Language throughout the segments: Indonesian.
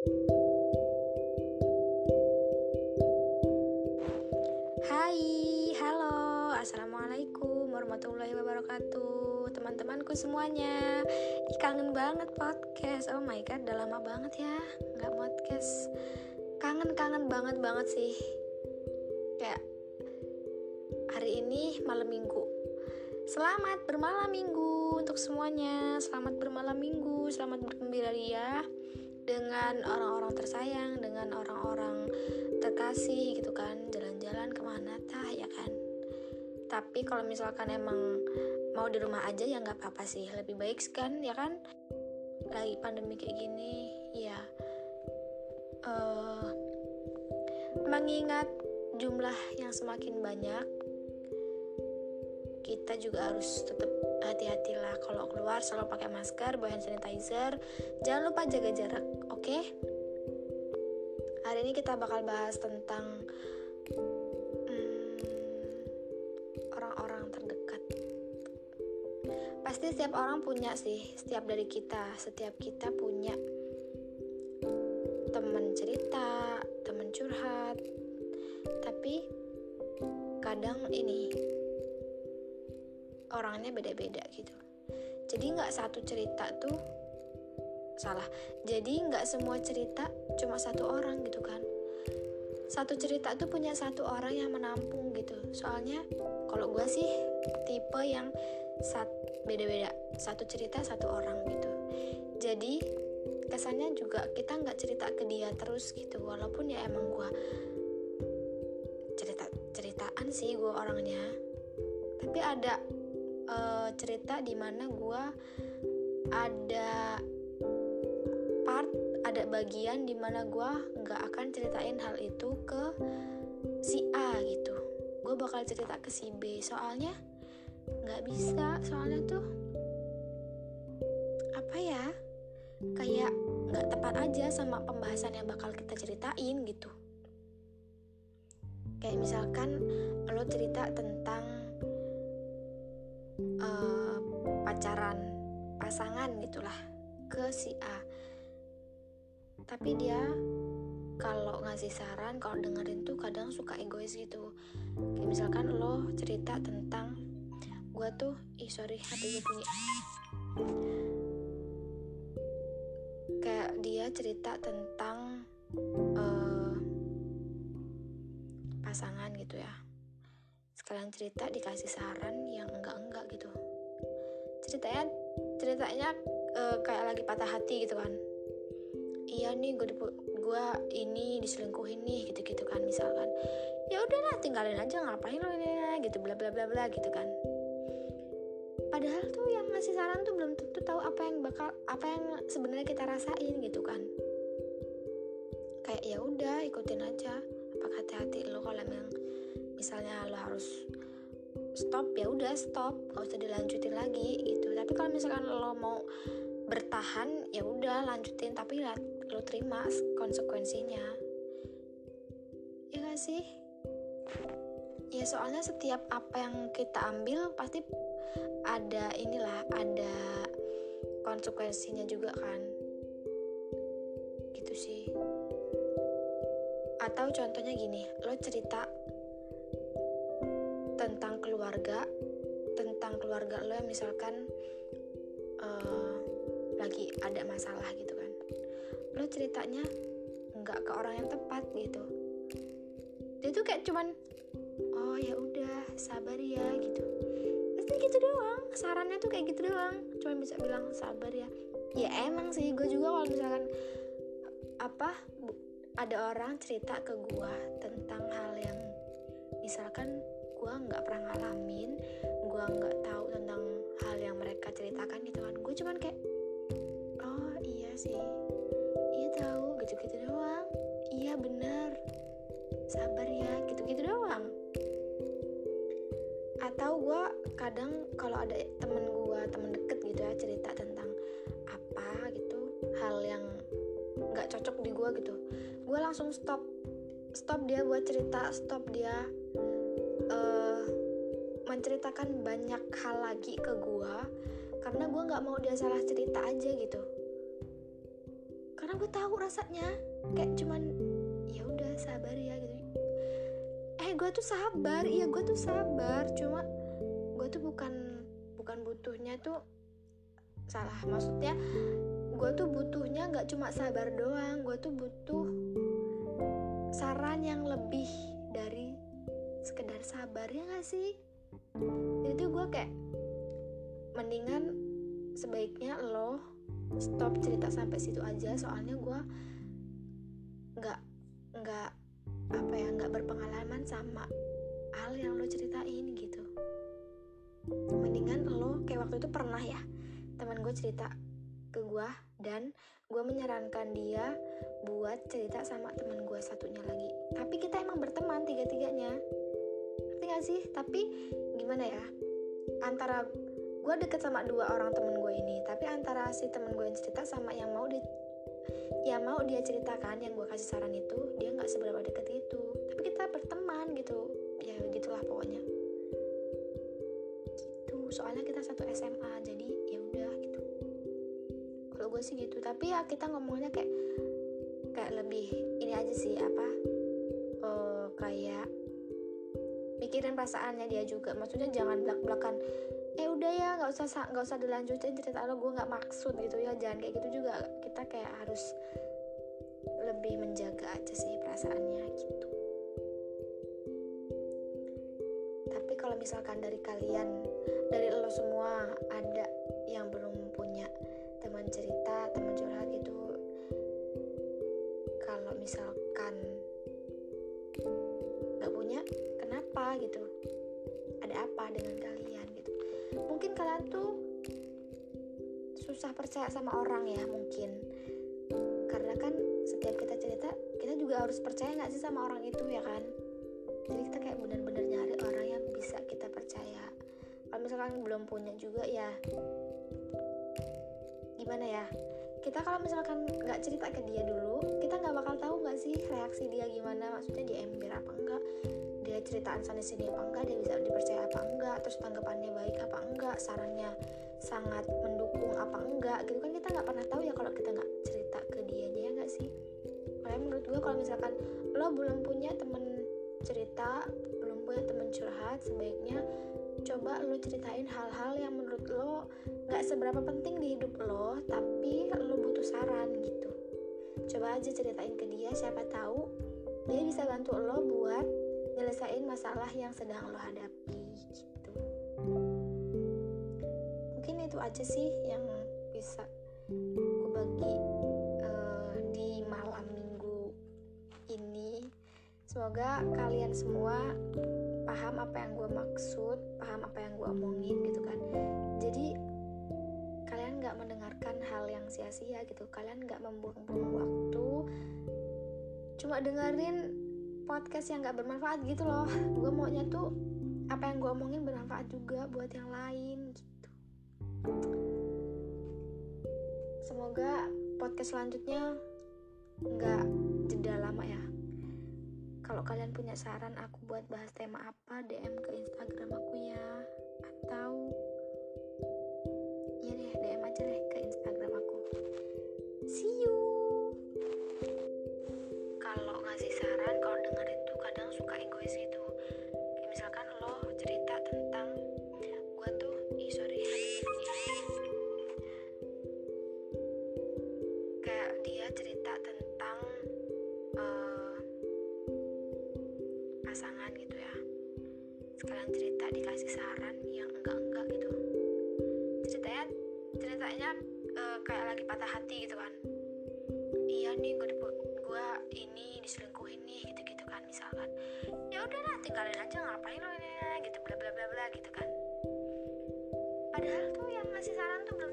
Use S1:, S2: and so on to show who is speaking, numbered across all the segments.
S1: Hai, halo, assalamualaikum warahmatullahi wabarakatuh, teman-temanku semuanya. Ih, kangen banget podcast. Oh my god, udah lama banget ya nggak podcast. Kangen-kangen banget banget sih. Kayak hari ini malam minggu. Selamat bermalam minggu untuk semuanya. Selamat bermalam minggu, selamat bergembira dengan orang-orang tersayang, dengan orang-orang terkasih gitu kan. Jalan-jalan ke mana tah ya kan? Tapi kalau misalkan emang mau di rumah aja ya nggak apa-apa sih. Lebih baik kan ya kan? Lagi pandemi kayak gini ya. Uh, mengingat jumlah yang semakin banyak kita juga harus tetap hati-hatilah kalau keluar selalu pakai masker bawa hand sanitizer jangan lupa jaga jarak oke okay? Hari ini kita bakal bahas tentang hmm, orang-orang hmm, terdekat. Pasti setiap orang punya sih, setiap dari kita, setiap kita punya teman cerita, teman curhat. Tapi kadang ini orangnya beda-beda gitu. Jadi nggak satu cerita tuh salah. Jadi nggak semua cerita cuma satu orang gitu kan. Satu cerita tuh punya satu orang yang menampung gitu. Soalnya kalau gue sih tipe yang sat beda-beda. Satu cerita satu orang gitu. Jadi kesannya juga kita nggak cerita ke dia terus gitu. Walaupun ya emang gue cerita ceritaan sih gue orangnya. Tapi ada uh, cerita di mana gue ada part ada bagian di mana gue nggak akan ceritain hal itu ke si A gitu. Gue bakal cerita ke si B. Soalnya nggak bisa. Soalnya tuh apa ya kayak nggak tepat aja sama pembahasan yang bakal kita ceritain gitu. Kayak misalkan lo cerita tentang pacaran pasangan gitulah ke si A. Tapi dia kalau ngasih saran kalau dengerin tuh kadang suka egois gitu. Kayak misalkan lo cerita tentang gue tuh ih sorry hati gue bunyi. Kayak dia cerita tentang uh, pasangan gitu ya. Sekalian cerita dikasih saran yang enggak enggak gitu ceritanya ceritanya uh, kayak lagi patah hati gitu kan. Iya nih gue gue ini diselingkuhin nih gitu gitu kan misalkan. Ya udahlah tinggalin aja ngapain lo ini gitu bla bla bla bla gitu kan. Padahal tuh yang ngasih saran tuh belum tentu tahu apa yang bakal apa yang sebenarnya kita rasain gitu kan. Kayak ya udah ikutin aja apa hati-hati lo kalau emang misalnya lo harus stop ya udah stop gak usah dilanjutin lagi gitu. Tapi kalau misalkan lo mau bertahan ya udah lanjutin tapi lihat lo terima konsekuensinya. Ya gak sih? Ya soalnya setiap apa yang kita ambil pasti ada inilah ada konsekuensinya juga kan. Gitu sih. Atau contohnya gini lo cerita keluarga tentang keluarga lo yang misalkan uh, lagi ada masalah gitu lo ceritanya nggak ke orang yang tepat gitu. Dia tuh kayak cuman oh ya udah sabar ya gitu. Pasti gitu doang sarannya tuh kayak gitu doang. Cuma bisa bilang sabar ya. Ya emang sih gue juga kalau misalkan apa ada orang cerita ke gue tentang hal yang misalkan gue nggak pernah ngalamin gue nggak tahu tentang hal yang mereka ceritakan gitu kan. Gue cuman kayak oh iya sih. Gitu-gitu doang. Iya bener. Sabar ya gitu-gitu doang. Atau gue kadang kalau ada temen gue temen deket gitu ya cerita tentang apa gitu hal yang nggak cocok di gue gitu gue langsung stop. Stop dia buat cerita stop dia uh, menceritakan banyak hal lagi ke gue karena gue nggak mau dia salah cerita aja gitu. Karena gue tahu rasanya kayak cuman ya udah sabar ya gitu. Eh gue tuh sabar iya gue tuh sabar cuma gue tuh bukan bukan butuhnya tuh salah. Maksudnya gue tuh butuhnya nggak cuma sabar doang gue tuh butuh saran yang lebih sekedar sabar ya gak sih? Jadi tuh gue kayak mendingan sebaiknya lo stop cerita sampai situ aja. Soalnya gue nggak nggak apa ya nggak berpengalaman sama hal yang lo ceritain gitu. Mendingan lo kayak waktu itu pernah ya teman gue cerita ke gue dan gue menyarankan dia buat cerita sama teman gue satunya lagi. Tapi kita emang berteman tiga tiganya ngerti gak sih? Tapi gimana ya? Antara gue deket sama dua orang temen gue ini tapi antara si temen gue yang cerita sama yang mau dia yang mau dia ceritakan yang gue kasih saran itu dia nggak seberapa deket itu. Tapi kita berteman gitu. Ya gitulah pokoknya. Gitu. Soalnya kita satu SMA jadi ya udah gitu. Kalau gue sih gitu. Tapi ya kita ngomongnya kayak kayak lebih ini aja sih apa mikirin perasaannya dia juga. Maksudnya jangan belak belakan eh udah ya nggak usah nggak usah dilanjutin cerita lo gue nggak maksud gitu ya. Jangan kayak gitu juga. Kita kayak harus lebih menjaga aja sih perasaannya gitu. Tapi kalau misalkan dari kalian dari lo semua ada yang belum punya teman cerita teman curhat gitu kalau misalkan gitu. Ada apa dengan kalian gitu. Mungkin kalian tuh susah percaya sama orang ya mungkin. Karena kan setiap kita cerita kita juga harus percaya nggak sih sama orang itu ya kan? Jadi kita kayak benar-benar nyari orang yang bisa kita percaya. Kalau misalkan belum punya juga ya gimana ya? Kita kalau misalkan nggak cerita ke dia dulu kita nggak bakal tahu nggak sih reaksi dia gimana? Maksudnya dia ember apa enggak dia ceritaan sana sini apa enggak dia bisa dipercaya apa enggak terus tanggapannya baik apa enggak sarannya sangat mendukung apa enggak gitu kan kita nggak pernah tahu ya kalau kita nggak cerita ke dia ya nggak sih? Kayak menurut gue kalau misalkan lo belum punya temen cerita belum punya temen curhat sebaiknya coba lo ceritain hal-hal yang menurut lo nggak seberapa penting di hidup lo tapi lo butuh saran gitu. Coba aja ceritain ke dia siapa tahu dia bisa bantu lo buat nyelesain masalah yang sedang lo hadapi gitu. Mungkin itu aja sih yang bisa gue bagi uh, di malam minggu ini. Semoga kalian semua paham apa yang gue maksud paham apa yang gue omongin gitu kan. Jadi kalian nggak mendengarkan hal yang sia-sia gitu. Kalian nggak membuang-buang waktu. Cuma dengerin podcast yang gak bermanfaat gitu loh. Gue maunya tuh apa yang gue omongin bermanfaat juga buat yang lain gitu. Semoga podcast selanjutnya nggak jeda lama ya. Kalau kalian punya saran aku buat bahas tema apa DM ke Instagram aku ya. Atau ya deh DM aja deh ke Instagram pasangan gitu ya. Sekalian cerita dikasih saran yang enggak enggak gitu. Ceritanya ceritanya uh, kayak lagi patah hati gitu kan. Iya nih gue gue ini diselingkuhin nih gitu gitu kan misalkan. Ya udahlah tinggalin aja ngapain lo ini gitu bla bla bla bla gitu kan. Padahal tuh yang ngasih saran tuh belum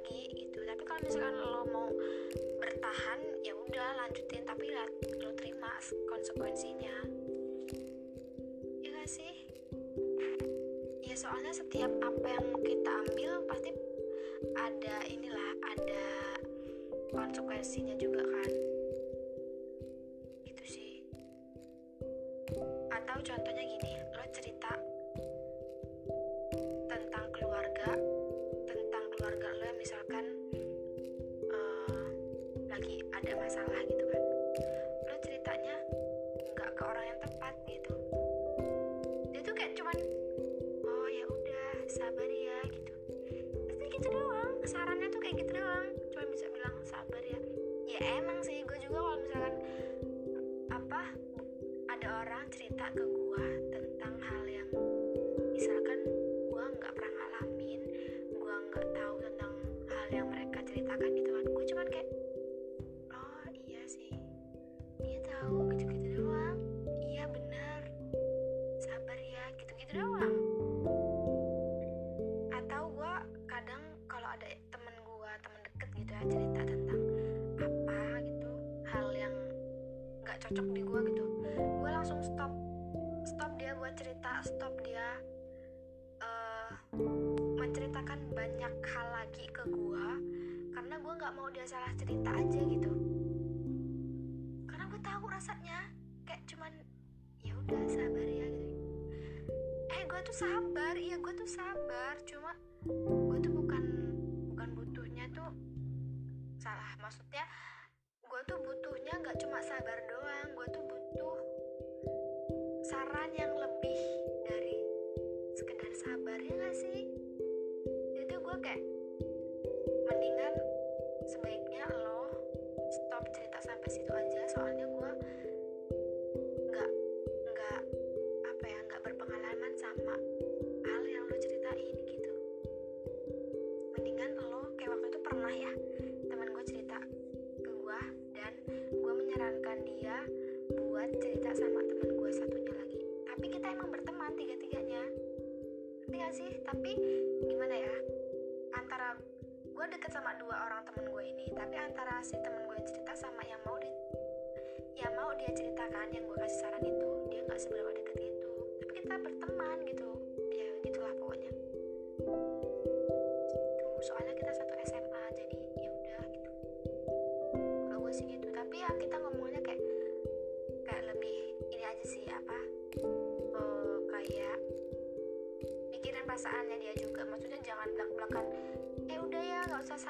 S1: lagi gitu. Tapi kalau misalkan lo mau bertahan ya udah lanjutin. Tapi ya, lo terima konsekuensinya. Ya gak sih? Ya soalnya setiap apa yang kita ambil pasti ada inilah ada konsekuensinya juga kan. Gitu sih. Atau contohnya gini. Emang sih gue juga kalau misalkan apa ada orang cerita ke gue cocok di gue gitu. Gue langsung stop. Stop dia buat cerita stop dia uh, menceritakan banyak hal lagi ke gue karena gue nggak mau dia salah cerita aja gitu. Karena gue tahu rasanya kayak cuman ya udah sabar ya gitu. Eh gue tuh sabar. Iya gue tuh sabar. Cuma gue tuh bukan bukan butuhnya tuh salah. Maksudnya gue tuh butuhnya nggak cuma sabar doang gue tuh butuh saran yang lebih dari sekedar sabar ya gak sih? Jadi gue kayak mendingan sebaiknya lo stop cerita sampai situ aja soalnya gue nggak nggak apa ya nggak berpengalaman sama hal yang lo ceritain gitu. Mendingan lo kayak waktu itu pernah ya emang berteman tiga tiganya ngerti gak sih? Tapi gimana ya? Antara gue deket sama dua orang temen gue ini tapi antara si temen gue cerita sama yang mau di yang mau dia ceritakan yang gue kasih saran itu dia nggak seberapa deket itu. Tapi kita berteman gitu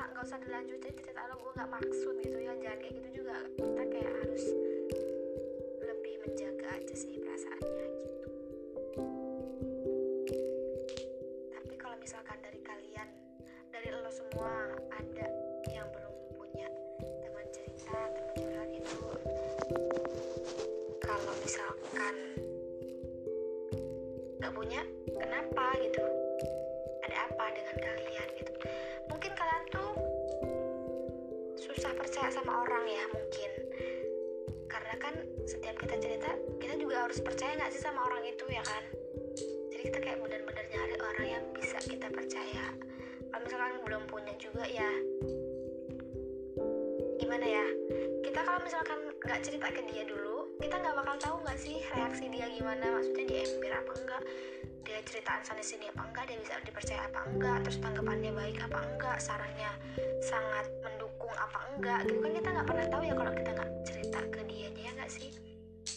S1: usah sa- nggak usah dilanjutin cerita lo gue nggak maksud gitu ya jangan kayak gitu juga sama orang ya mungkin. Karena kan setiap kita cerita kita juga harus percaya nggak sih sama orang itu ya kan? Jadi kita kayak benar-benar nyari orang yang bisa kita percaya. Kalau misalkan belum punya juga ya gimana ya? Kita kalau misalkan nggak cerita ke dia dulu kita nggak bakal tahu nggak sih reaksi dia gimana? Maksudnya dia ember apa enggak? Dia ceritaan sana sini apa enggak? Dia bisa dipercaya apa enggak? Terus tanggapannya baik apa enggak? Sarannya sangat apa enggak gitu kan kita nggak pernah tahu ya kalau kita nggak cerita ke dia ya nggak sih?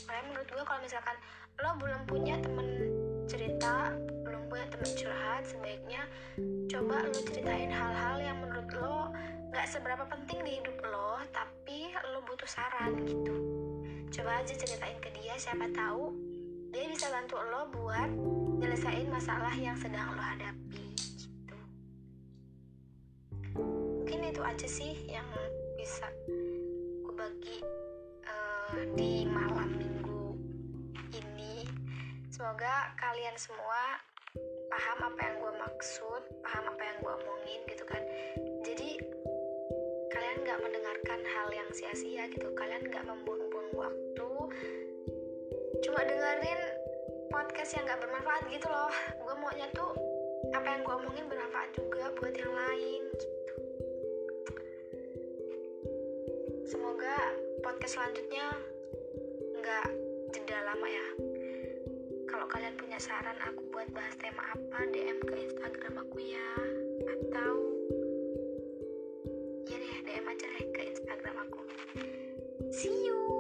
S1: Makanya menurut gue kalau misalkan lo belum punya temen cerita belum punya temen curhat sebaiknya coba lo ceritain hal-hal yang menurut lo nggak seberapa penting di hidup lo tapi lo butuh saran gitu. Coba aja ceritain ke dia siapa tahu dia bisa bantu lo buat nyelesain masalah yang sedang lo hadapi itu aja sih yang bisa gue bagi eh, di malam minggu ini. Semoga kalian semua paham apa yang gue maksud paham apa yang gue omongin gitu kan. Jadi kalian nggak mendengarkan hal yang sia-sia gitu. Kalian nggak membuang-buang waktu. Cuma dengerin podcast yang nggak bermanfaat gitu loh. Gue maunya tuh apa yang gue omongin bermanfaat juga buat yang lain semoga podcast selanjutnya nggak jeda lama ya. Kalau kalian punya saran aku buat bahas tema apa DM ke Instagram aku ya. Atau ya DM aja deh ke Instagram aku. See you